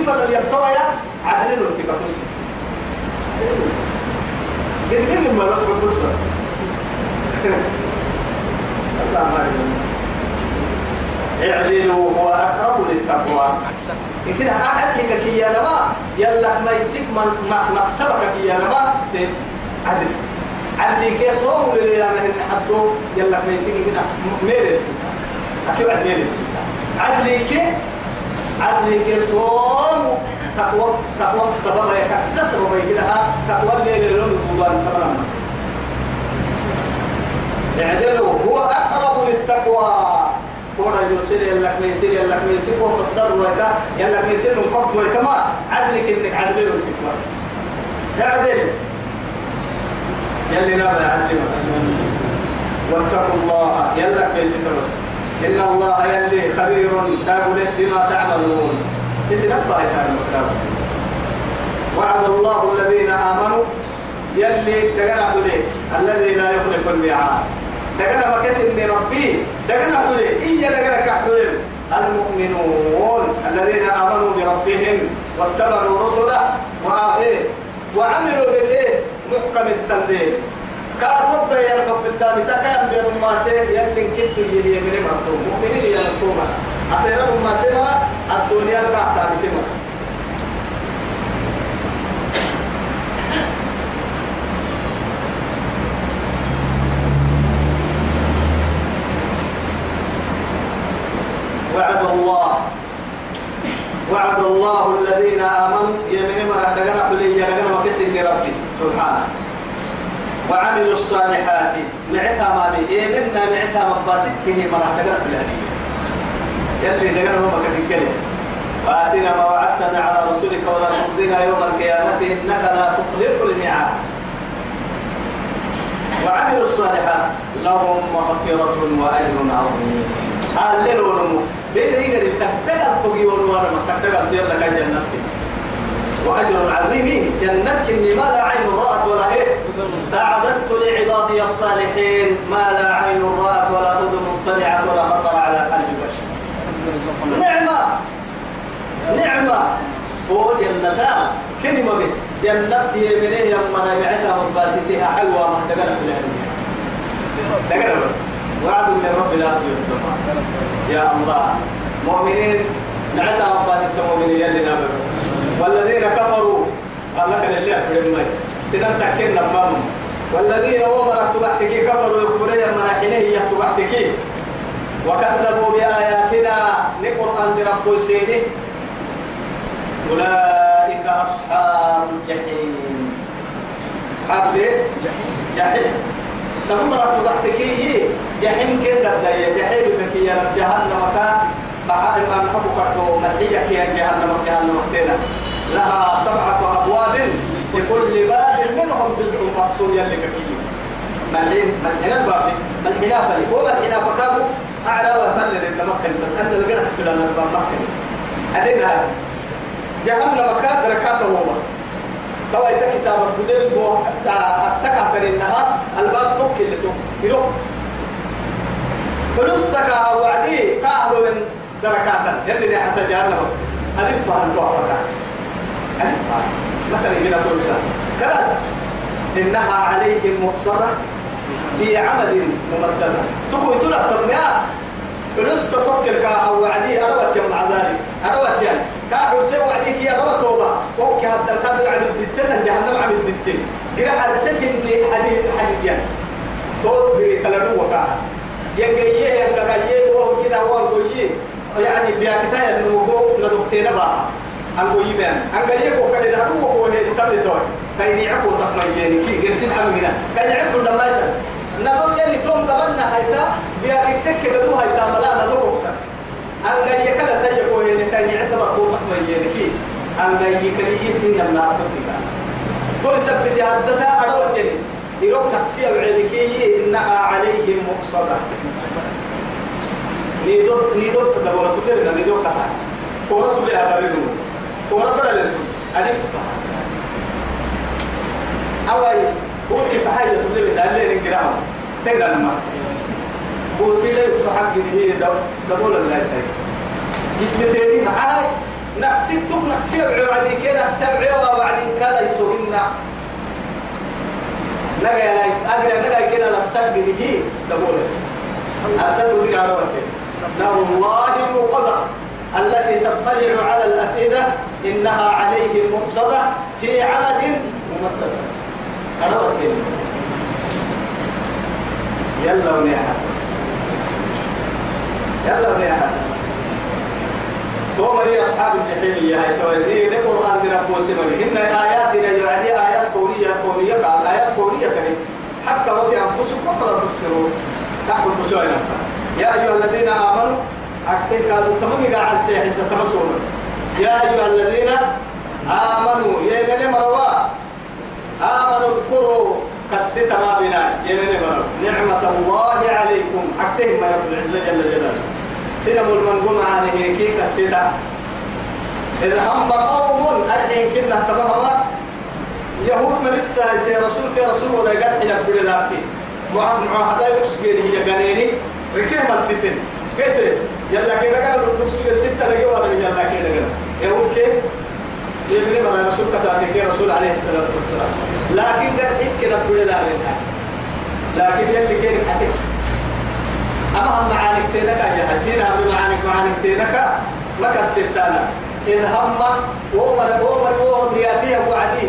كيف اللي يبتوى عدل التكاتوسي قد كل ما بس بس بس؟ الله ما اعدلوا هو أقرب للتقوى. كده قاعد لك كي يا لما يلا ما يسيك مكسبك كي يا لما عدل. عدل كي صوم للي أنا هن حدو يلا ما يسيك كده. ميري سيتا أكيد سيتا عدل كي عدل كي صوم. تقوى تقوى السبب يا كسب بيجي لها تقوى الليل لون القرآن كمان مسجد اعدلوا. هو أقرب للتقوى. كودا يوسير يلك ميسير يلك ميسير. هو تصدر ويتا. يلك ميسير من قبط ويتا. ما عدلك إنك عدل وانتك بس. اعدل. يلي نبع عدل واتقوا الله. يلك ميسير بس. إن الله يلي خبير تقول بما تعملون. اسم أبا وعد الله الذين آمنوا. يلي دقنا عليه الذي لا يخلف الميعاد. دقنا مكس إن ربي. دقنا عليه إيا دقنا كحدول المؤمنون الذين آمنوا بربهم واتبعوا رسله. وعملوا بالإيه محكم التنزيل. كان رب يرغب بالتالي. تكام بين ما سير يلي كنت يهي من مرتوم مؤمنين يلقوما أخيرا ما سمر الدنيا القاعدة بكما وعد الله. وعد الله الذين آمنوا. يمين مرة دقنا حلي دقنا وكسر ربي سبحانه. وعملوا الصالحات. معتا ما بي. يمنا معتا مباسته مرة. دقنا حلي يلي دقنا ما كتكلم وآتنا ما وعدتنا على رسولك ولا تخزنا يوم القيامة إنك لا تخلف الميعاد. وعملوا الصالحات. لهم مغفرة وأجر عظيم. قال لهم بين يقدر يكتب تقي وأنا ما كتب يلا كان جنتك. وأجر عظيم جنتك إني ما لا عين رأت ولا إيه؟ ساعدت لعبادي الصالحين ما لا عين رأت ولا أذن سمعت ولا خطر على قلب بشر. نعمة. نعمة. هو جنتان كلمة به. جنت يمنه يمنا يبعتها مباسطها حلوة ما تقرأ في العلم تقرأ بس. وعد من رب الأرض والسماء. يا الله. مؤمنين نعتها مباسط مؤمنين يلي بس والذين كفروا قال لك اللي أكبر مي تنم تكنا مام والذين أمرت تبعتك كفروا يكفرين مراحنه يتبعتك وكذبوا بآياتنا لقرآن رب سينه. أولئك أصحاب الجحيم. أصحاب ليه؟ جحيم. تمرة تحتكي جحيم كن قد جحيم كي يا جهنم كان بحال ما نحب كرتو ملحية كي جهنم جهنم وقتنا لها سبعة أبواب لكل باب منهم جزء مقصود يلي كي ملحين ملحين الباب؟ ملحين فلي هو ملحين فكادوا أعلى وفلل ابن مكة بس أنا لقينا في لنا مكة. أدينا جهنم كاد ركعته هو توا إذا كتاب بدل بو أستكع إنها الباب توك اللي توك. يروح. فلسك وعدي كاهلو من دركاتا. يلي حتى جهنم. ألف فهم فهم مثلا هنا ترسل خلاص. إنها عليهم مقصرة في عمد ممددة. تقول تلف تمنيا فلس توكل كا وعدي أروت يوم مع ذلك. أروت يعني كاحو سوى وعديك يا رب توبة. فوق هذا الكاد عن الدتين جهنم عن الدتين قرأ على أساس إنت حديث حديث يعني تو بري كلامه وكاها. ينجيه ينجيه وهو كده هو يعني بيأكتها إنه هو لدكتور بقى أنجوي بيان أنجيه هو كده هو هو اللي تبلي توي كاين يعقو تخميني كي جرسين حمينا كاين يعقو دمائتا نظن لي توم دمنا هيدا بيأكتك كده هو هيدا ملا ندوه أن جاي كلا تيجوا هنا كان يعتبر قوة محمية كي. أن جاي كلي سن من أعتقد تو سبت يهدتها أروت يعني. يروح تقسيم عليكي إنها عليهم مقصدة. نيدو نيدو دبورة تبلنا نيدو كسر. كورة تبلها برينو كورة بدل ألف أوي قولي فحاجة تبلنا اللي نقرأه تقرأ لما قلت لي فحق هي دبول الله يسعد اسم تاني معاي نقصتك نقصي بعدي كده سبع وبعدين كلا يسوهن نجا يا أجري نجا كده للسجد هي تقول أبدأ تدري على وجهه نار الله الموقدة التي تطلع على الأفئدة إنها عليهم مقصدة في عمد ممددة وجهه يلا ونيحة بس يلا ونيحة تومر يا أصحاب الجحيم يا هاي تويدي القرآن دي ربو سمري إن آياتنا يعني آيات كونية كونية قال آيات كونية كريم حتى وفي أنفسكم فلا تبصرون. تحكم بسوء يا أيها الذين آمنوا أكتئ كادوا تمامي قاعد سيحي ستمسون يا أيها الذين آمنوا يا من مروا آمنوا اذكروا كسيت ما بنا. يا من مروا نعمة الله عليكم. أكتئ ما رب العزة جل جلاله. سنم المنقوم عن هيكي كسيتا إذا هم قوم أرحين كنا تماما. يهود من يا رسول كي رسول ولا قال حين في لاتي مع مع هذا يكسر هي جنيني ركيه مال ستين كده يلا كده قال يكسر ستة لقي ولا يلا كده قال يهود كي يبني من رسول كتاتي رسول عليه الصلاة والسلام. لكن قال حين كنا في لاتي لكن يلي كي حكيت أما هم معانك تينك يا حسين هم معانك معانك تينك ما كسرتنا إذ هم ومر ومر وهم لياتيه وعدي.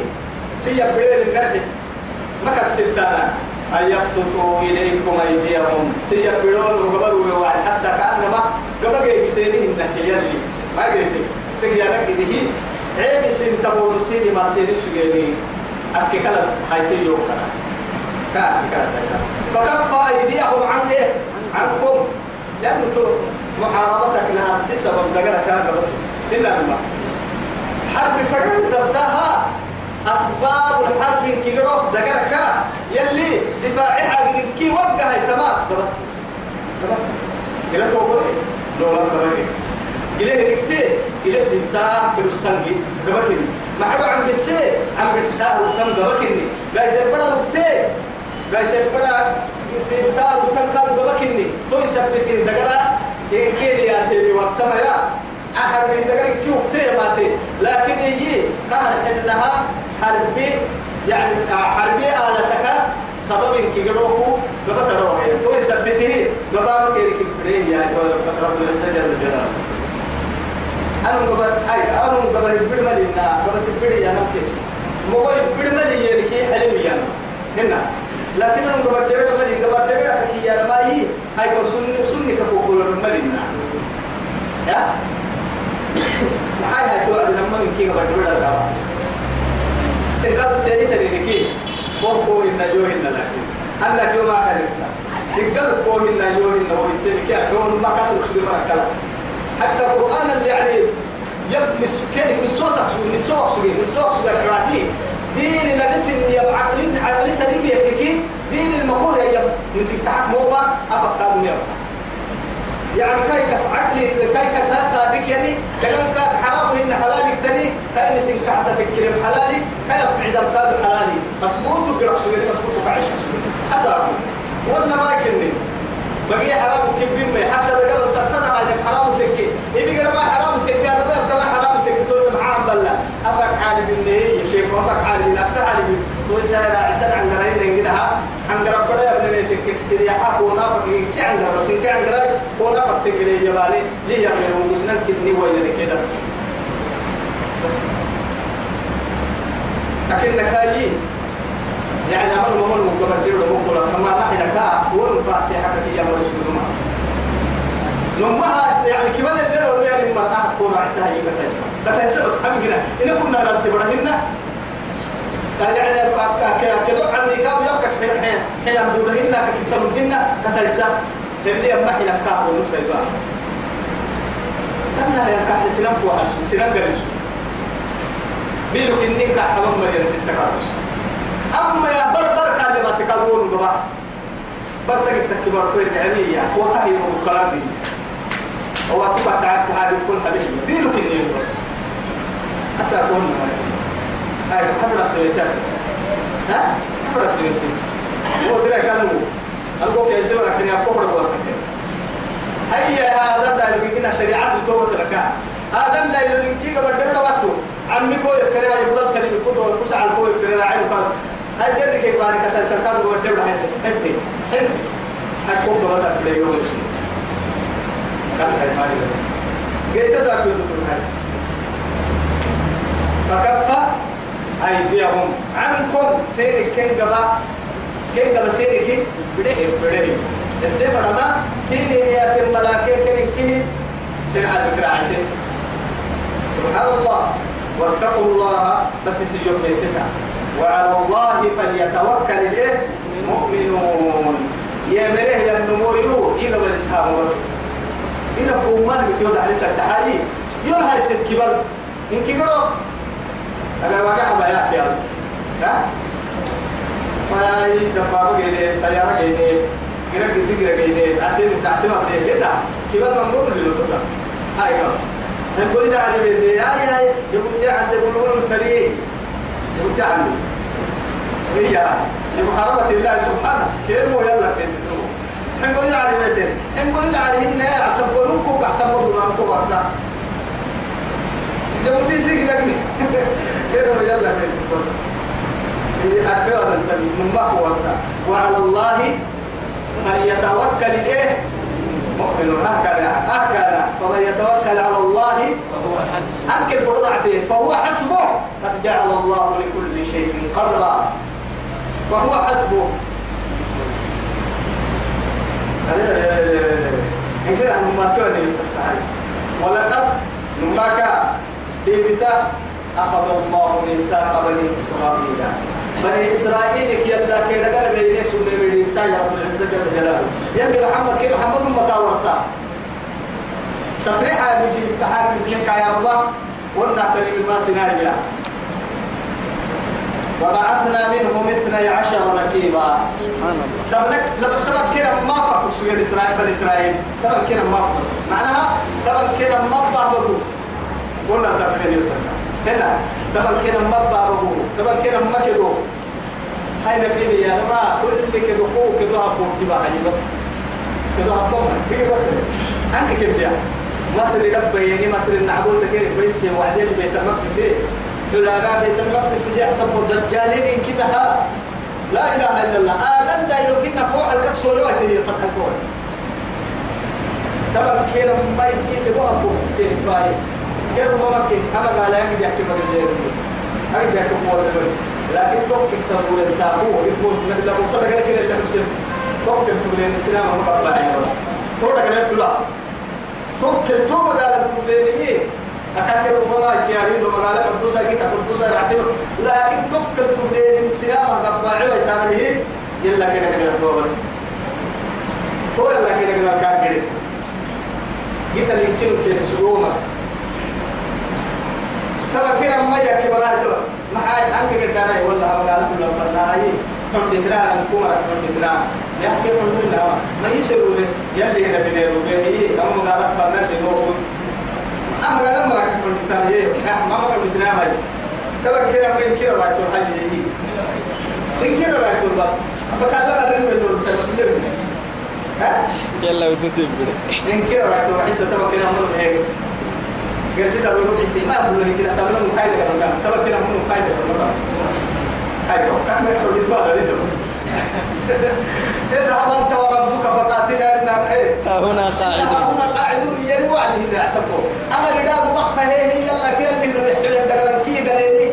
سيا بلين القرح ما كسرتنا أن يبسطوا إليكم أيديهم؟ سيا بلون وقبروا وعد حتى كأنما قبل جاي بسينه النهي يلي. ما قلت تجي أنا كده عيب سين تبون سيني ما سيني سجيني. أكيد كلا هاي يوم كلا كان كلا فكف أيديهم عن إيه عنكم لأنه محاربتك لها سبب دقنا كان إلا ما حرب فريق تبتاها. أسباب الحرب كيلو دقرك يلي دفاعي حاجة كي وقع تمام دبت دبت قلت أقول لو لم دبت قلت ركتي. قلت سنتا كيلو سنجي دبتني ما حدا عم بسي. عم بسا وكم دبتني قايس بڑا ركتي قايس بڑا سنتا وكم كان دبتني تو يثبتني دقرا. كيلي يا تيري والسما يا أحد من دقرك كيو كتير ماتي. لكن يجي كان إنها حربي يعني حربي آلتك سبب كي جروكو قبل تروه تو يثبته قبل كيرك بريه يا رب العزة جل جلاله. أنا قبل أي أنا قبل البرمل إننا قبل البري أنا كي مقول البرمل يركي حلم يانا هنا لكن أنا قبل البرمل قبل البرمل كي يا ماي هاي كسن سن كقول البرمل إننا يا؟ maxay hay to adina maminkiga سنكاد تري تري نكي فور كوي نجوه لكن أنا كيو ما خلصا تقدر كوي نجوه إن هو يتري كي. أحيون ما كسر كسر مرة كلا حتى القرآن اللي يعني يب نس كن نسوس كسر نسوس كسر نسوس كسر كراتي دين اللي نس إن يب عقلين عقلين سليم يكيكي دين المقولة يب نس كعك موبا أفكار نيرك يعني كاي كس عقلي كاي كس سابك يعني. كان حرام إن حلالك تاني. كاي نسين كحت فكر حلالي كاي أبعد الكاد حلالي. مسبوط وقرأ سوري مسبوط وقعيش سوري حساب وأنا ما كني بقي حرام كبين ما حتى قال سرطان على حرام تكي. يبي قال ما حرام تكي. أنا بقى كما حرام تكي. تو سبحان الله أفك عارف إن هي يا شيخ. أفك عارف إن أفتح عارف تو سائر عسل عن قرين نجدها عن قرب بڑا ابن تكي سريع كونا فكي كي عن قرب سين كي عن قرب كونا فكي لي جبالي. لي يعمل وجسنا كني وين كده؟ لكن نكاي يعني أمر ممر مقبل له مقبل كما ما حنا كا ون باسي حكا يا مر سلوما؟ لما يعني كمان اللي هو يعني المرأة كون يبقى تسمع ده تسمع بس هم هنا إن كنا نرتب هنا. يعني كذا عمي كانوا يبقى حين حين حين عبدهن كتبهن كتيسا تبدي أما حين كاه ونسيبا كنا يا كاه سنم فوحش سنم قريش بيلو كاه حمام مريم ستة كارس أما يا بر بر كان ما تكالون بابا بر تك تكبر كوير عمية وتهي بكلام دي. هو تبع تعبت هذه كل حبيبي. بيلو كنين بس. أسأكون هاي حفرة تلتر ها؟ حفرة تلتر هو ترى كانوا أقول كيف سمع لكن يا وقت هيا هذا ده اللي بيجينا شريعة توبة لك. هذا آدم لا يلقي قبل دبر وقته عمي كوي فرع يقول تري بكتو كوسع الكوي فرع عين قال. هاي درك يبان كذا سكان قبل دبر هاي. حتى حتى هكون قبل تبلي يوم كان هاي مالي جيت ساكت تقول هاي. فكفى أيديهم. عنكم سيرك كن قبا كن قبا سيرك بده بده انت فرما سيري يا الملاكه كن كه سير على فكرة عشان سبحان الله واتقوا الله بس سيوم بيسكا وعلى الله فليتوكل الايه المؤمنون يا مره يا النمو يقبل اسحاب بس إذا قومان بكيود عليه سالتحالي يول هاي ست كبر إن كبروا أنا ما قاعد بياك يا ها ما هي دبابة جيني طيارة كنا كنا كنا جيني أتيم أتيم أتيم كده كبر من قبل بس هاي كم نقول ده على بيتي هاي هاي يقول يا عند يقولون التريه يقول يا عندي هي حرمة الله سبحانه كلمة يلا كيسنو نقول يا على بيتي نقول ده على هنا عصبونكم بعصبونكم أنكم بعصا يقول تيسي كده كده يلا بس بس من ما هو وعلى الله فليتوكل إيه؟ مؤمن هكذا هكذا. فمن يتوكل على الله فهو حسبه أنكر فرضعته فهو حسبه. قد جعل الله لكل شيء قدرا. فهو حسبه. يمكن أن ما سوى ولقد نماك بيبتا أخذ الله ميثاق بني إسرائيل. بني إسرائيل يلا كيدا قال بيني سنة بيدي تا يا رب العزة جل جلاله. يلي محمد كي محمد متى ورثا تفريح هذه في التحاك من يا الله. ونحترم ما سنايا. وبعثنا منهم اثني عشر نكيبا سبحان الله. تبنك لما تبن كده ما فك سوى إسرائيل بني إسرائيل. تبن كده ما فك معناها تبن كده ما بابو قلنا تفعيل يتكلم هنا تبن كده ما بابو تبن كده ما كده هاي نبيني يا ربا كل كده قوة كده أبو تبا هاي بس. كده أبو كده بكرة. أنت كيف يا؟ مصر ربيني مصر النعبود تكير بيسي وعدين بيت المقدس حلاقا بيت المقدس يحسب الدجالين كده ها؟ لا إله إلا الله. آدم دايلو كنا فوق الكسور وقت يتقلقون تبا كيرا ما يكي كده أبو تكير باي. كيرا ما مكي أما قال يا كده يحكي مجال هاي ده كم لكن توك تقول السابو يقول لا وصل لك كده اللي مسلم توك تقول السلام مقبل بس. تودا كده كلها توك تو مقال تقول إيه؟ أكاكر ربما كيارين لو مقال قدوسا كي تقدوسا يعتبر لكن توك تقول السلام مقبل ويتعمله يلا كده كده بس. تو يلا كده كده كان كده. جيت يمكن كده كده ما يحكي براجل ما هاي أنك قدنا والله ما قال كل فلا هاي كم دترا أنكم كم دترا يحكي من دون ما يسروا يلي هنا بنيرو به أم قال فلا بنوهم أما قال ما راك كم دترا إيه ما ما كم دترا هاي. تبا كده ما يمكن راجل هاي دي يمكن راجل بس. بكذا دول سبب ها؟ يلا وتتم. يمكن راجل عيسى كده من هيك. قرشي سارو يروح ما أقول لك كده تبغى مقايدة كمان تبغى كده مو مقايدة كمان أيوة. كان يحب يتفاعل ليه اذهب أنت وربك فقاتلا إن إيه؟ هنا قاعد. هنا قاعدون يلي وعد هنا يحسبوا أما رداء بخ هي هي يلا كي اللي نبيح لهم دقلن كي قاليني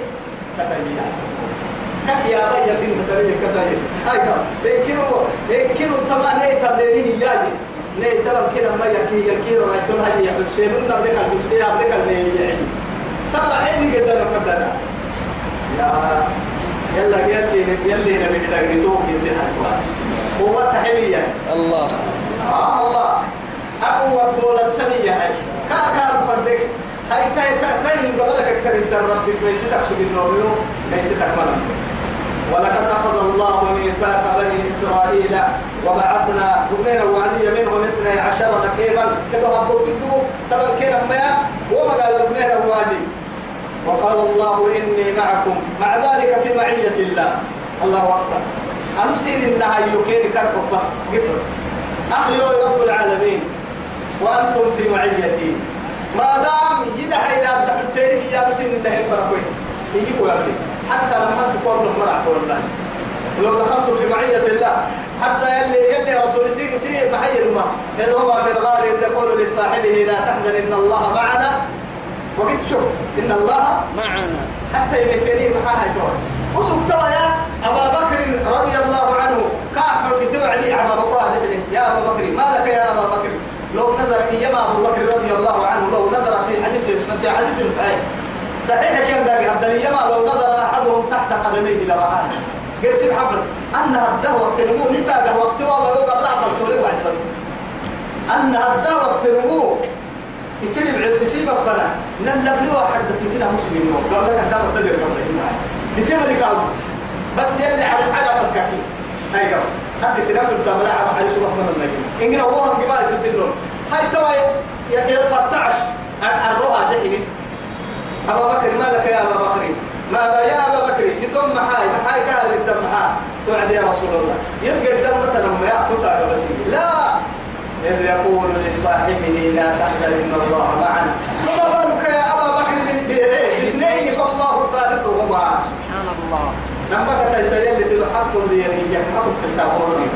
كتاي يحسبوا كك يا بيا بنت تري كتاي أيوة. يمكنوا يمكنوا طبعا إيه تبليني ياجي ني ترى كده ما يكي يكي رايتون هاي حسين النبي قال حسين قبل قال ني يعني. ترى عيني قد أنا فدنا. يا يلا يلي يلي نبي كده نتوق انتهى هو تحلية الله. آه الله. أبو وبول السمية هاي. كا كا فردك هاي تاي تاي من قبلك أكثر أنت ربك ميسيتك سبي النوم ميسيتك منام ولقد أخذ الله ميثاق بني إسرائيل وبعثنا ربنا وعدي منهم اثني عشر نقيبا. كده هبطوا تدو تبا كده ما وما قال ربنا وعدي وقال الله إني معكم. مع ذلك في معية الله. الله أكبر. أمسين إنها يكير كركب بس. بس. أحيوا رب العالمين. وأنتم في معيتي. ما دام يدعي يجيبوا يا أخي. حتى لما تكون مرعت والله ولو دخلتم في معية الله حتى يلي يلي رسول سي سي محي الماء. إذ هو في الغار إذ يقول لصاحبه لا تحزن إن الله معنا. وقلت شوف إن الله معنا. حتى يمكنني محاها جوا وسوف ترى يا أبا بكر رضي الله عنه. كاحر كتب علي أبا بكر يا أبا بكر ما لك يا أبا بكر؟ لو نظر إيما أبو بكر رضي الله عنه لو نظر في حديث في حديث صحيح. صحيح كم داقي عبد اليما لو نظر أحدهم تحت قدميه لرآه قرس محمد أنها الدهوة تنمو نتاقه وقت وما يوقع لا فالسوري واحد بس؟ أنها الدهوة تنمو يصير بعد يصير فلا نلبلوا واحد كده مسلمين قبل أن دام تدري قبل إنها بتمر قال بس يلي على عرفت كافي هاي قبل. حق سلام بالتملا على سبحان من النبي إننا هو هم جماعة سبتنون هاي توا يفتعش الرؤى دحين أبا بكر ما لك يا أبا بكر؟ ما با يا أبا بكر يتم محاي محاي كان الدم محاي توعد يا رسول الله. يتقى الدم مثلا ما يأخذها بس لا! إذ يقول لصاحبه لا تحزن إن الله معنا. فما بالك يا أبا بكر باثنين فالله ثالثهما. سبحان الله. لما كنت لي حق ليريك ما كنت في التابون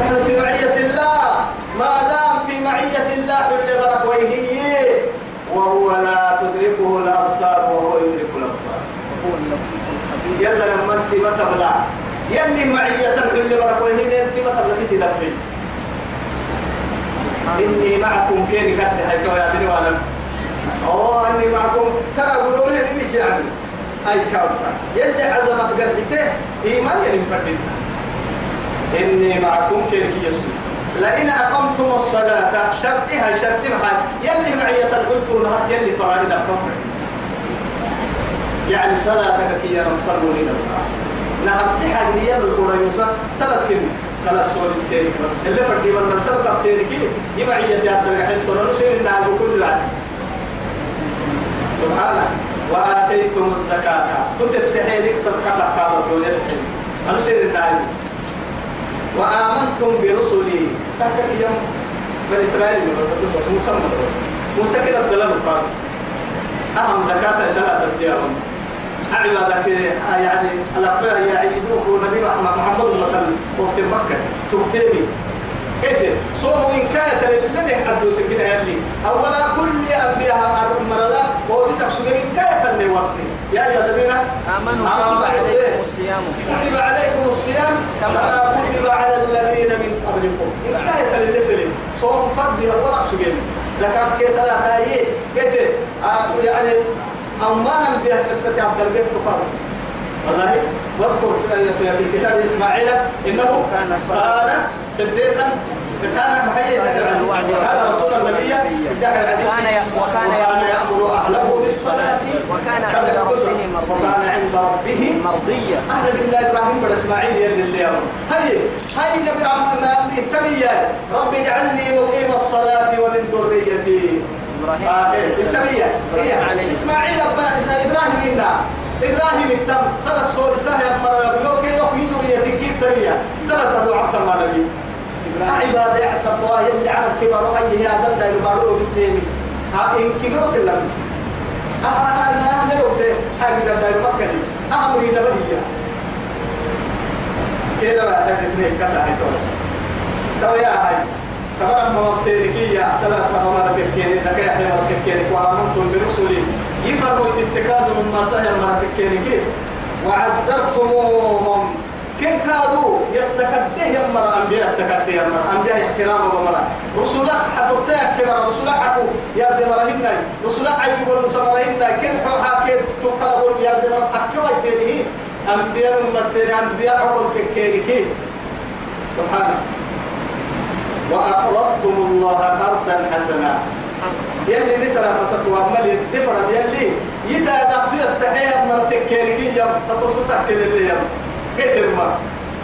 نحن في معية الله. ما دام في معية الله كل برك ويهي وهو لا تدركه الأبصار وهو يدرك الأبصار. يلا لما انت ما تبلع. يلي معية كل برك ويهي انت ما تبلع في دفعي. إني معكم كيني كانت حيث يا بني وأنا. أوه أني معكم. ترى قولوا من إني يعني أي كوكا يلي عزمت قلبته إيمان يلي مفردتها إني معكم كيني يسوع. لئن أقمتم الصلاة شرطها شرطها يلي معية القلت نهار يلي فرائد الكفر يعني صلاتك كي نصلوا لنا نهار سحة هي القرى يوسف صلاة كلمة صلاة سوري السيرك بس. اللي فردي من صلاة تبتيركي يمعية يا الدرجة تقولون سير النهار بكل العدل سبحانه. وآتيتم الزكاة. تتتحيلك صدقة هذا الدولة الحلم أنا سير النهار وآمنتم برسلي. تحكي يوم بني إسرائيل بس موسى بس موسى كده الدلال القرآن أهم زكاة صلاة الديارهم عبادك يعني الأقباء يعيدوك نبي محمد مثلا وقت مكة سكتيني. كده صوموا إن كانت لن يحدوا سكين هالي أولا كل أنبياء مرلا وهو بسك سجن إن كانت اللي ورسي يا أيها الذين آمنوا كتب عليكم الصيام. كتب عليكم الصيام كما كتب على الذين من قبلكم. إن كانت اللي سلم صوم فرد ولا سجن زكاة كيس لا تأيي. كده آه يعني أمانا بها قصة عبد البيت تقال والله واذكر في في كتاب إسماعيل إنه كان صديقا كان محيي كان رسول. النبي كان ي- وكان يأمر أهله بالصلاة وكان عند. ربه مرضيا. وكان عند ربه مرضية. أهلا بالله إبراهيم بن إسماعيل يلي اللي هاي هاي نبي عم ما التمية رب اجعلني مقيم الصلاة ومن ذريتي. إبراهيم آه إيه. التمية هي إبراهيم عليه السلام. إسماعيل إبراهيم إنا. إبراهيم التم. سنة الصور سهل مرة. يوكي يوكي ذريتي كي التمية سنة تدعو عبد نبي. عبادة يحسب الله يلي عرب كبار وأي هي أدن دا يبارو بالسيمي ها إن كيرو كلا بس آه آه أنا أنا لو ده. حاجة دا دا مكة دي. أمر كده بقى حاجة اثنين كذا هاي تو يا هاي. تبارك ما مبتلكي يا سلام. تبارك الكيني زكاة حمر الكيني وآمنتم برسلي. يفرموا الاتكاد مما سهل مرة الكيني وعزرتموهم كن كادوا يسكده يمر أنبياء يسكده يمر. أنبياء احترام ومرا رسولك حتوتيك كبر رسولك حكو يا دي مرهن رسولك عيبون نسمرهن كن حوحا كي تقلبون يا دي مرهن أكوا يتينيه أنبياء المسير أنبياء عقل كيكيري سبحانه وأقرضتم الله قرضا حسنا. يلي نسلا فتتوى ملي الدفر يلي يدا دعتو يتحيى مرتك كيركي يم تترسو تحكي للي يم كتر ما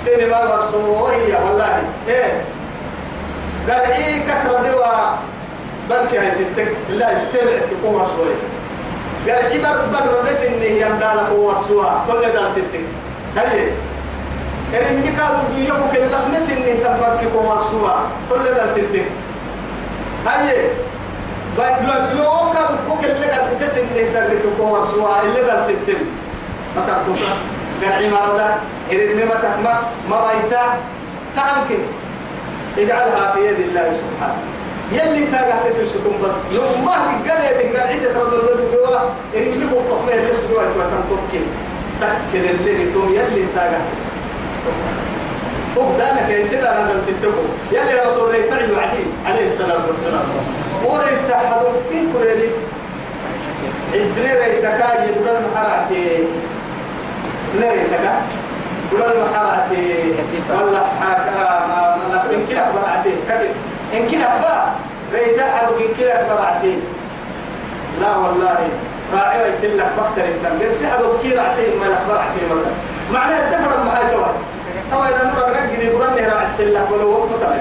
سيني ما برسو هي والله. قال إيه كثرة دوا بنكي هاي ستك. لا استمع تقوم شوي قال إيه بر بر بس اني يندال قوة سوا كل دا ستك. هاي. إن مكادو دي يبو كل لخمس إني تبارك كوار سوا كل ذا ستة هاي. لو كادو كوك اللي قال تسن نهتر كوار سوا اللي قال ستم فتقصى قرعي مرضى إرن ما تحمى ما بيتا تعنك اجعلها في يد الله سبحانه. يلي تاقع تتوسكم بس. لو ما تقال يدي قال عدة رضو الله دوا إن يجيبوا طقمه اللي سدوا وتنطبكين تأكل اللي توم يلي تاقع وبدانا كيسير أنا دل ستكم. يلي رسول الله تعالى وعدين عليه الصلاة والسلام. ورد تحضر كيف كريلي عندنا ريتكا يقول المحرعتي نريتكا يقول المحرعتي ولا حاجة إن كلا برعتي. كتف. إن كلا با. ريتا حدو إن كلا برعتي. لا والله. راعي ويتلك بختر التنبير سحدو كي رعتي ما يخبر عتي مرة. معناه الدفر ما هي توي طبعا إذا نرى نقد يقول راعي السلة ولو وقت مطلع.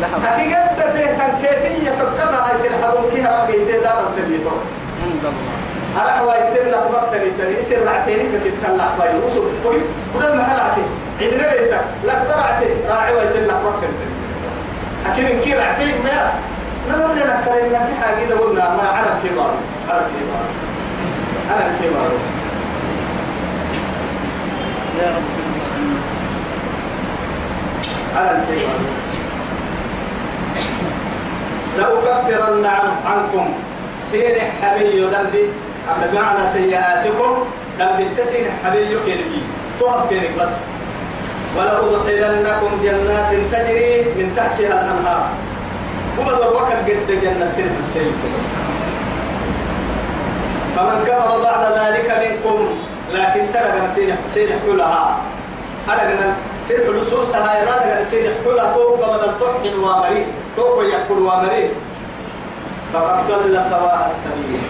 لحظة. حقيقة فيه كيفية سقطها هاي تلحظون كيها رقيتي دار التبيتو عند الله. أنا حوايتم لك وقت التبي يصير رعتين كتب تلح باي وصل قوي وده المحل عتي عندنا ريتا لك برعتي راعي لك وقت التبي أكيد إن كي رعتي ما نقول لنا كريم لك حاجة ده قلنا. ما عرب كبار عرب كبار عرب كبار يا رب. عرب كبار لأكفرن عن- عنكم. سير حبي ذنبي. أما بمعنى سيئاتكم ذنب التسين حبي كيركي تهب كيرك بس. ولأدخلنكم جنات تجري من تحتها الأنهار. وبدر وقت قد جنة سير الشيء. فمن كفر بعد ذلك منكم لكن ترى سير سير حولها أنا سير حلوسوس هاي أنا سير حولها توق بدل تحن وامرين توق يكفر وامرين فقد ضل سواء السبيل.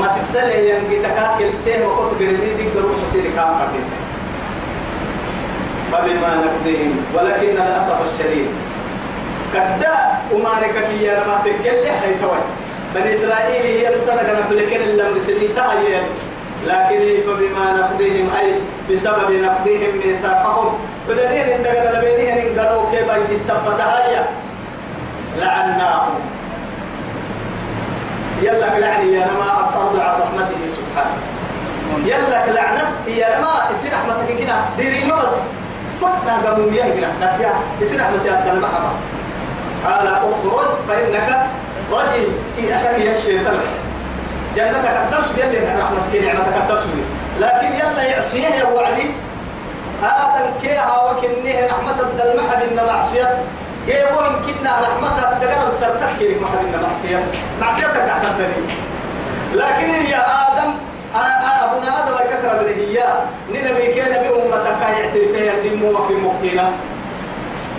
مسألة ينجي تكاكل تيه وقت قردي دي قروش سير كام فردين فبما نقضهم ولكن الأسف الشديد. كدا أمانك كي يا ما تكلي حيتوي بني إسرائيل هي التنقى نحلكن اللي مسلمي تهيئ لكن فبما نقضهم أي بسبب نقضهم ميثاقهم. فدنين إن دقنا لبينهم إن قالوا كيف السبت هاي لعناهم. يلك لعني يا نما الطرد عن رحمته سبحانه يلك لعنة يا نما يصير رحمتك كده ديري ما بس. فتنا قبل مياه كده نسيا يصير رحمتي أدى المحبة قال اخرج فإنك رجل. إياك يا الشيطان جنتك الدبس يلي رحمتك نعمتك الدبس لكن يلا يعصيه يا وعدي. هذا كيها وكنه رحمة المحب إن معصية. وين كنا رحمتها دقل سرتك كيف محب إن معصية. معصيتك تحت لكن يا آدم أبونا آدم كثرة هي. ننبي كان بأمتك يعترف فيها النمو في مقتنا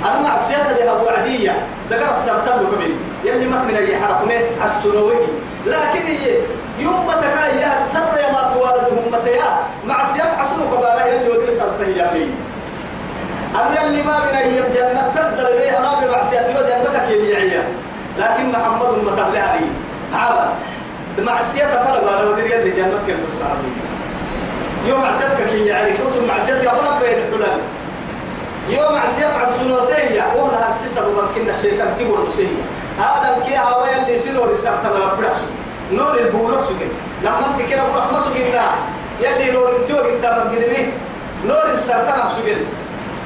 أنا معصيتها بها وعدية دقل سرتك كبير. يلي ما من أي حرف السلوي لكن هي يوم تكايا سر يا ما توالد همتيا معصية عصر قبالة يلي ودر سرسيا بي أنا اللي ما من أي جنة تقدر بيه أنا بمعصيتي وجنتك يلي لكن محمد المتبلع لي. عابا معصية فرق. على ودر يلي جنة كل صحابي يوم معصيتك كي يعني توصل معصيتك فرق بين الحلال يوم معصية على السنوسية وهنا السيسة ممكن الشيطان تقول نسية. هذا الكي هوايا اللي سنو رسالة ربنا نور البولو سجن لما أنت كده بروح ما سجننا يلي نور انت وقت ما قدمي نور السرطان سجن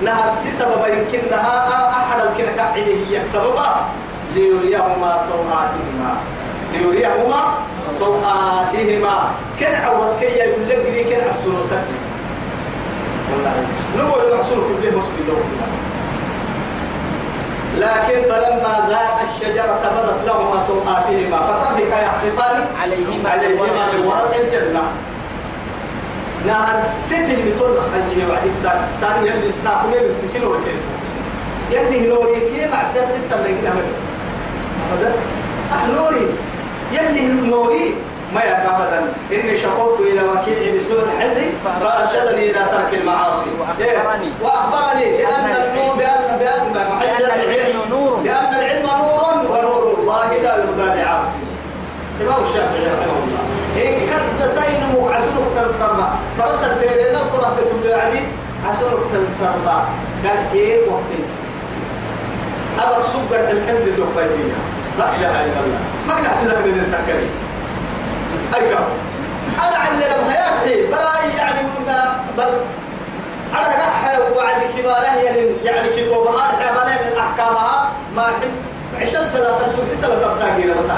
نهر السيسة يمكنها أحد الكنا كعيده هي سببا ليريهما سوآتهما. ليريهما سوآتهما. كن عوض كي يقول لك دي كن عسلو سكي والله نقول العسل كله مسلم لكن فلما ذاق الشجرة بدت لهما سوآتهما فطفقا يخصفان عليهما عليهما من ورق الجنة. نهر ست اللي تقول خليه بعد سنة سنة يلي تاكل بسيلو ركين يلي نوري كي مع ست ستة اللي كنا من أبدا أح نوري. يلي نوري ما يبقى أبدا. إني شكوت إلى وكيل بسوء الحفظ فأرشدني إلى ترك المعاصي. وأخبرني. وأخبرني بأن النور بأن بأن بأن العلم نور. بأن العلم نور ونور الله لا يرضى لعاصي إمام الشافعي رحمه سينمو عشرك تنصرنا. فرسل في لنا القرآن تتبع عدي عشرك تنصرنا. قال إيه وقتي أبقى سبر الحفظ اللي بيتيها لا إله إلا الله. ما قد أحفظك من التكريم أيوة أنا علم هياكي براي يعني من بل أنا قاعد وعد كباره يعني يعني كتبها حملين الأحكامها. ما حب عش الصلاة سبح صلاة تبتاقينا بس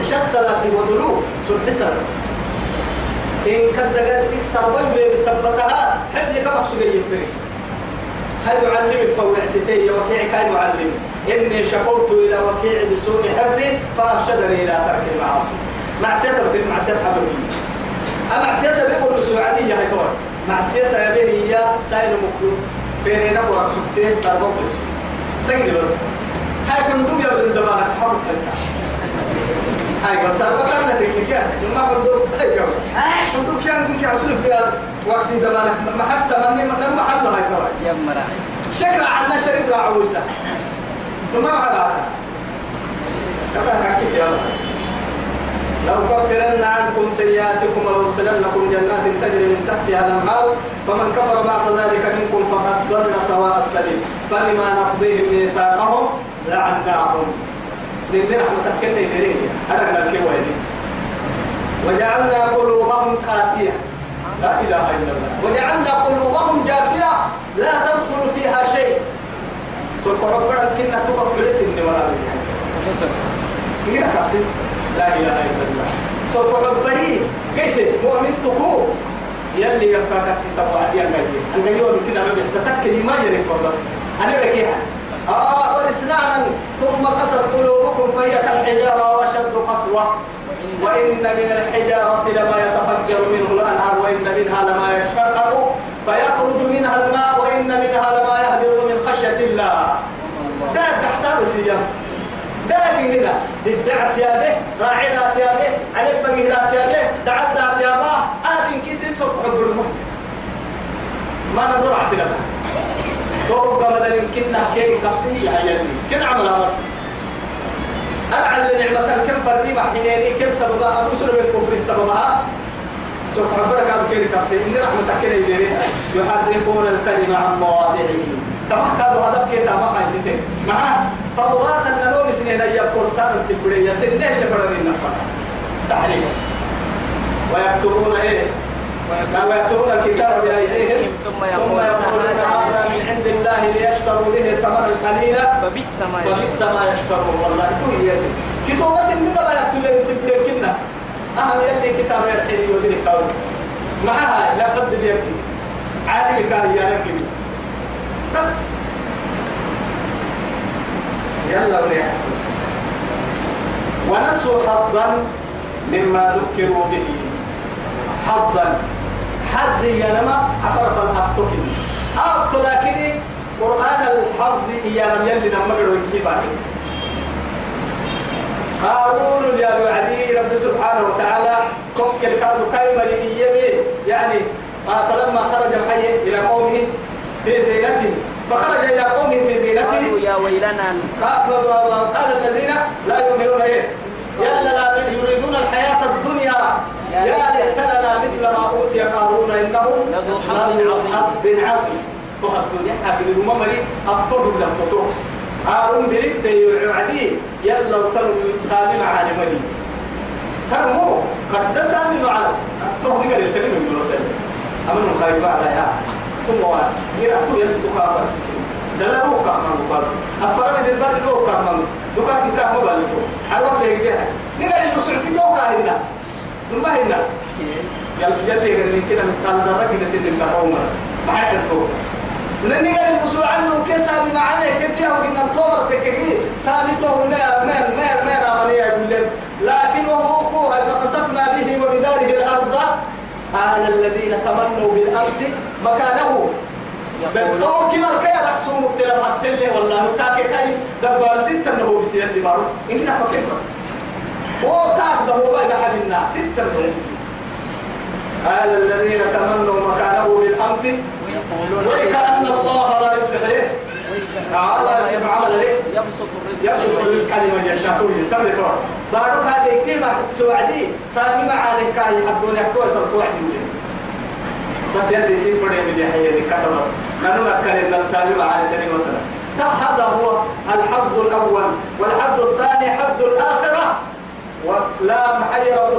عش الصلاة ودلو سبح صلاة. إن كد قال إكسر بجبه بسبتها حفظ كما سجي يفرق هل يعلم فوع ستي وكيع كان يعلم إني شكوت إلى وكيع بسوء حفظي فأرشدني إلى ترك المعاصي. معصية بتك معصية حبيبي معصية بيقول سعودية هاي طبعا. يا به هي سائل مكلو فين نبغى سكتين صار بقولش تجي بس هاي كنت يا ابن دبانك حبط هلك هاي بس صار بقولنا تكنيكيا ما كنت هاي كم كنت كان كنت عسول بيا وقت دبانك ما حتى مني ما حد هاي طبعا يا مرا شكرا عنا شريف راعوسة وما على كما حكيت يا الله. لو كفرن عنكم سيئاتكم ولأدخلنكم جنات تجري من تحتها الأنهار فمن كفر بعد ذلك منكم فقد ضل سواء السبيل. فبما نقضيهم ميثاقهم لعناهم لأن رحمة كنا يدرين هذا الكيوة دي وجعلنا قلوبهم قاسية. لا إله إلا الله. وجعلنا قلوبهم جافية. لا تدخل فيها شيء. سوف ربنا كنا تقف برسم نمرا كنا كفسي لا إله إلا الله. سوف ربنا قيت. مؤمن تكو. يلي يبقى كسي سبع دي أنجي أنجي يوم كنا ما بيحتتك ما يريد فربس أنا بكيها آه ولسنانا ثم قست قلوبكم فهي كالحجارة وشد قسوة. وإن من الحجارة لما يتفجر منه الأنهار وإن منها لما يشقق فيخرج منها الماء وإن منها لما يهبط من خشية الله. ده تحتاج سيام. ده هنا ادعت يا به راعدات يا به عليك بقيدات يا به دعدات يا به. آكن كيسي سوق حب المهم ما ندور عتنا يمكننا كيف نفسه يا عيالي كن عملها بس. أنا على نعمة كم فردي محنيني كل سببها. أبو سلم الكفر سببها. سبحان هذا كيري تفسير إن رحمة كيري يديري يحرفون الكلمة عن مواضعه. تما كادو هدف كي تما خايسين مع توراة النلوم سنين يبقر سارة تبرية سنين اللي فرنين نفر تحريف. ويكتبون إيه؟ ويكتبون الكتاب بأيديهم ثم يقولون هذا من عند الله ليشتروا به ثمنا قليلا. فبئس ما فبئس ما يشترون. والله تو يلي كتو بس إن قبل يكتب تبلين كنا. أهم يلي كتاب الحين يودي قول معها لا قد بيكتب عالم كان يركب بس. يلا وليح بس ونسوا حظا مما ذكروا به. حظا. حظ ينما عفرف الأفتك. أفت لكن قرآن الحظ ينم يلي نمجر وكيباني قارون يا وعدي رب سبحانه وتعالى كوكل كادو كايمري إيبي يعني آه فلما خرج الحي إلى قومه في زينته فخرج إلى قومه في زينته. قالوا يا ويلنا. قال الذين لا يؤمنون إيه؟ يلا لا يريدون الحياة الدنيا. يا ليت لنا مثل ما أوتي قارون إنه لذو حظ عظيم. تهى الدنيا حبل الممري أفطر بلفتطور قارون بريد يعدي. يلا وتنو سامي معاني ملي تنمو قد سامي معاني تهى نقل الكلمة من رسالة أمن خير بعد يا. ثم وان يرى تو يرى تكابر سيسين دلا هو كمان مقال أفرم دي البر هو كمان دكان في كام بالتو حرام ليه ده نقل المسعودي تو كاهنا ما هنا يلا جل يقرن كده مثال درك نسيب الكهومة ما حد تو نني قال المسوع عنه كسب معنا كتير وقلنا الطور تكجي طور ما ما ما ما رامني يقول لهم لكن وهو كوها فخسفنا به وبداره الأرض قال الذين تمنوا بالأمس مكانه هو كما الكي رحسوم التلم التلي والله كاكي كاي دبار ستة نهو بسير اللي بارو إنك نفكر بس هو كاك ده هو بقى حبيبنا ستة قال الذين تمنوا مكانه بالأمس ويقولون وكأن الله لا يفلح إيه تعالى يفعل ليه يبسط الرزق. يبسط الرزق لمن يشاء. يتم تور بارك هذه كلمة السعودي. سامي معاني كاي حدون يكوي تطوع بس فريم اللي حي اللي كتب بس. نحن نتكلم إن سامي معاني تاني مثلا هذا هو الحظ الأول والحظ الثاني حظ الآخرة. ولا محي رب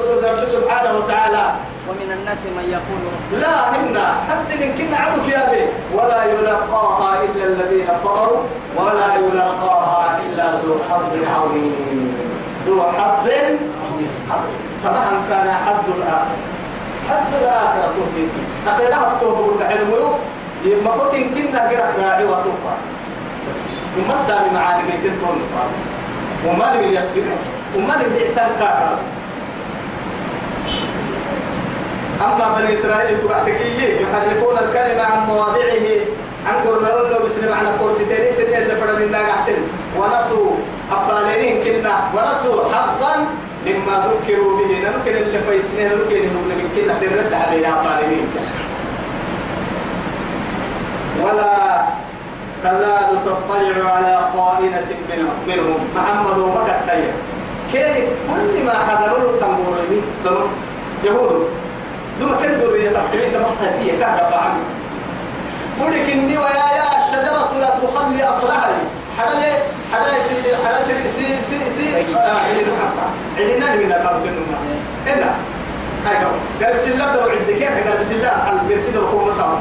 سبحانه وتعالى. ومن الناس من يقول لا هنا حتى إن كنا عدك يا بي ولا يلقاها إلا الذين صبروا. ولا يلقاها إلا ذو حظ عظيم. ذو حظ عظيم. طبعا كان حظ الآخر حظ الآخر تهديتي أخيرا أفتوه بقول علمه يما قلت إن كنا قرأ راعي وطوبة بس. ومسا بمعاني بيتين طول وما لم يسبق وما يعتم كاكا. أما بني إسرائيل تبعتكي يحرفون الكلمة عن مواضعه عن قرن رلو بسن معنى قرصتين سنة اللي فرد من ناقع سن ونسوا أبالينين كنا ونسوا حظا مما ذكروا به. نمكن اللي فيسنين نمكن نمكن من كنا درد علينا أبالينين ولا تزال تطلع على خائنة منهم. محمد ومكة كيف كل ما حضروا التنبورين يهود دوما كن دورية تحتمين تمحتها هي كهرباء بعمل فولك إني ويا يا الشجرة لا تخلي أصلها حدا ليه؟ حدا يسي حدا سي سي سي سي عندنا محطة عندنا من قبل النوم إلا. أيوة قال بس الله درو عندك. كيف قال بس الله حل بيرسل حكومة تامة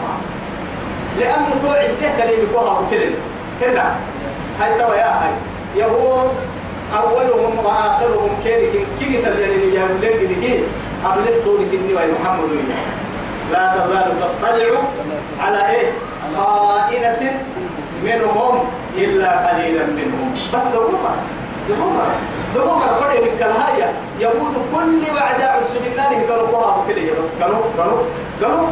لأنه تو عده دليل كوها بكلم هنا هاي توا يا هاي. يهود. أولهم وآخرهم كيرك كي تلين يا ولد قبل الطول كني محمد لا تزال تطلع على إيه؟ خائنة منهم إلا قليلا منهم. بس دوما دوما دوما فرق الكلهاية يهود كل وعداء السبنان قالوا قوها بكلية بس. قالوا قالوا قالوا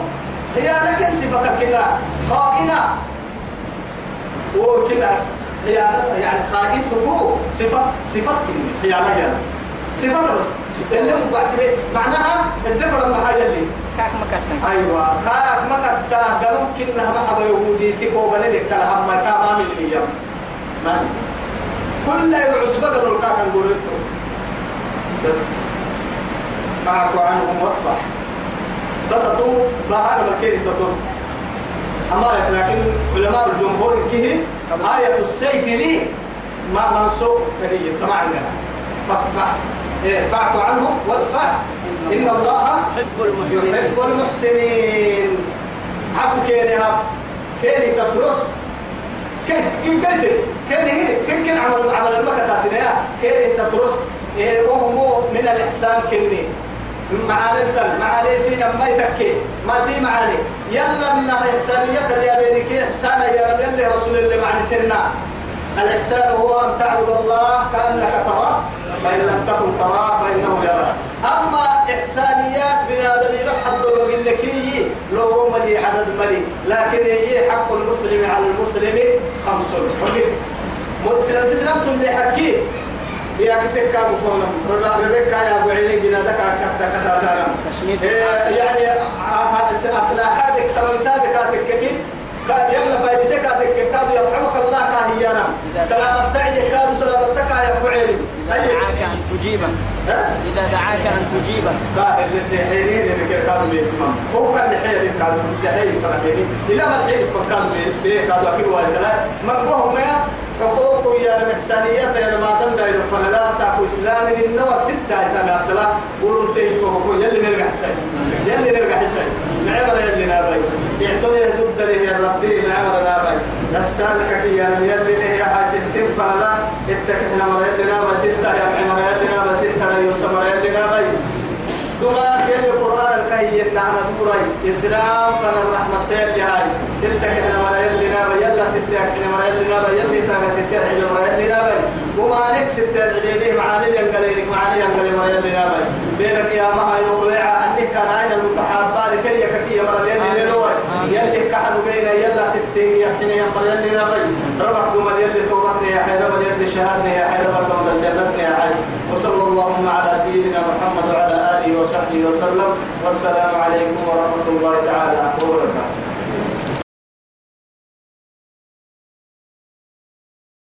خيانة صفة كنا خائنة. وكنا خيانة يعني خائنته صفة صفة كنا خيانة يعني. صفة بس. اللي مقع سبي معناها الدفر لما حاجة اللي. كاك مكتن أيوة كاك ما كتا قالوا كنا ما حبا يهودي تيكو تلا هم كا ما من اليوم كل يعصب قالوا الكاك نقول بس. فاعفوا عنهم واصفح. بس تو ما هذا مكين تطور أما لكن علماء الجمهور كه آية السيف لي ما منسوق كريه طبعا فاصفح إيه فاعف عنهم واصفح. إن الله يحب المحسنين. عفو كيني هاب كيني تترس. كين كين هي كين كين عمل عمل المكتاتنا كيني تترس. إيه وهم من الإحسان كني معاني التل معاني سينا ما يتكي. ما تي معاني يلا من الإحسانية اللي أبينك إحسانا يا رب يلي رسول الله معاني سنة الإحسان هو أن تعبد الله كأنك ترى فإن لم تكن تراه فإنه يرى. أما إحسانيات من آدم يرحب الضرب لكي لو هو ملي عدد ملي لكن هي حق المسلم على المسلم خمس. وقف مسلم تسلم تلي يا كتك كابو فونم ربك يا أبو علي جنادك كتا كتا تارم يعني أصلاحاتك سببتها بكاتك قال يلا فايدسك هذيك كادوا يرحمك الله كاهيانا. سلامة تعدي كادوا سلامتك يا أبو علي. إذا دعاك أن تجيبه. إذا دعاك أن تجيبه. قال اللي سيحينين اللي كادوا بيتمام. هو كان لحيه كادوا لحيه فرحيني إلى ما الحين فكادوا بيه كادوا أكيد واحد لا. مرقوهم يا حقوق يا المحسانيات يا ما تم داير فلا ساكو إسلام النور ستة إذا أطلع ورنتين كوكو يلي نرجع حسين. يلي نرجع حسين. معبر يلي نابي. يعتني ضد له يا ربي معبر نابي. إحسانك كي يا يلي له يا حاسين فلا. اتكحنا مر يلي نابي ستة يا معبر يلي نابي ستة لا يوسف مر يلي نابي. دوما كيف القرآن الكهي ينعنا دوري إسلام فن الرحمة تيل هاي. ستة كحنا مر يلي نابي يلا ستة كحنا مر يلي نابي يلي تاغا ستة حجر مر يلي نابي. وما نك ستة العليلي معاني ينقلينك معاني ينقلي مر يلي نابي بيرك يا مها يوقع أنك كان عين المتحابان في يككي مر يلي نلوي يلي كحنو بينا يلا ستة يحكينا ينقل يلي نابي ربك دوما يلي توبتني يا حي ربك يلي شهادني يا حي ربك دوما الجنة يا حي وصلى اللهم على سيدنا محمد وعلى آله وصحبه وسلم. والسلام عليكم ورحمة الله تعالى وبركاته.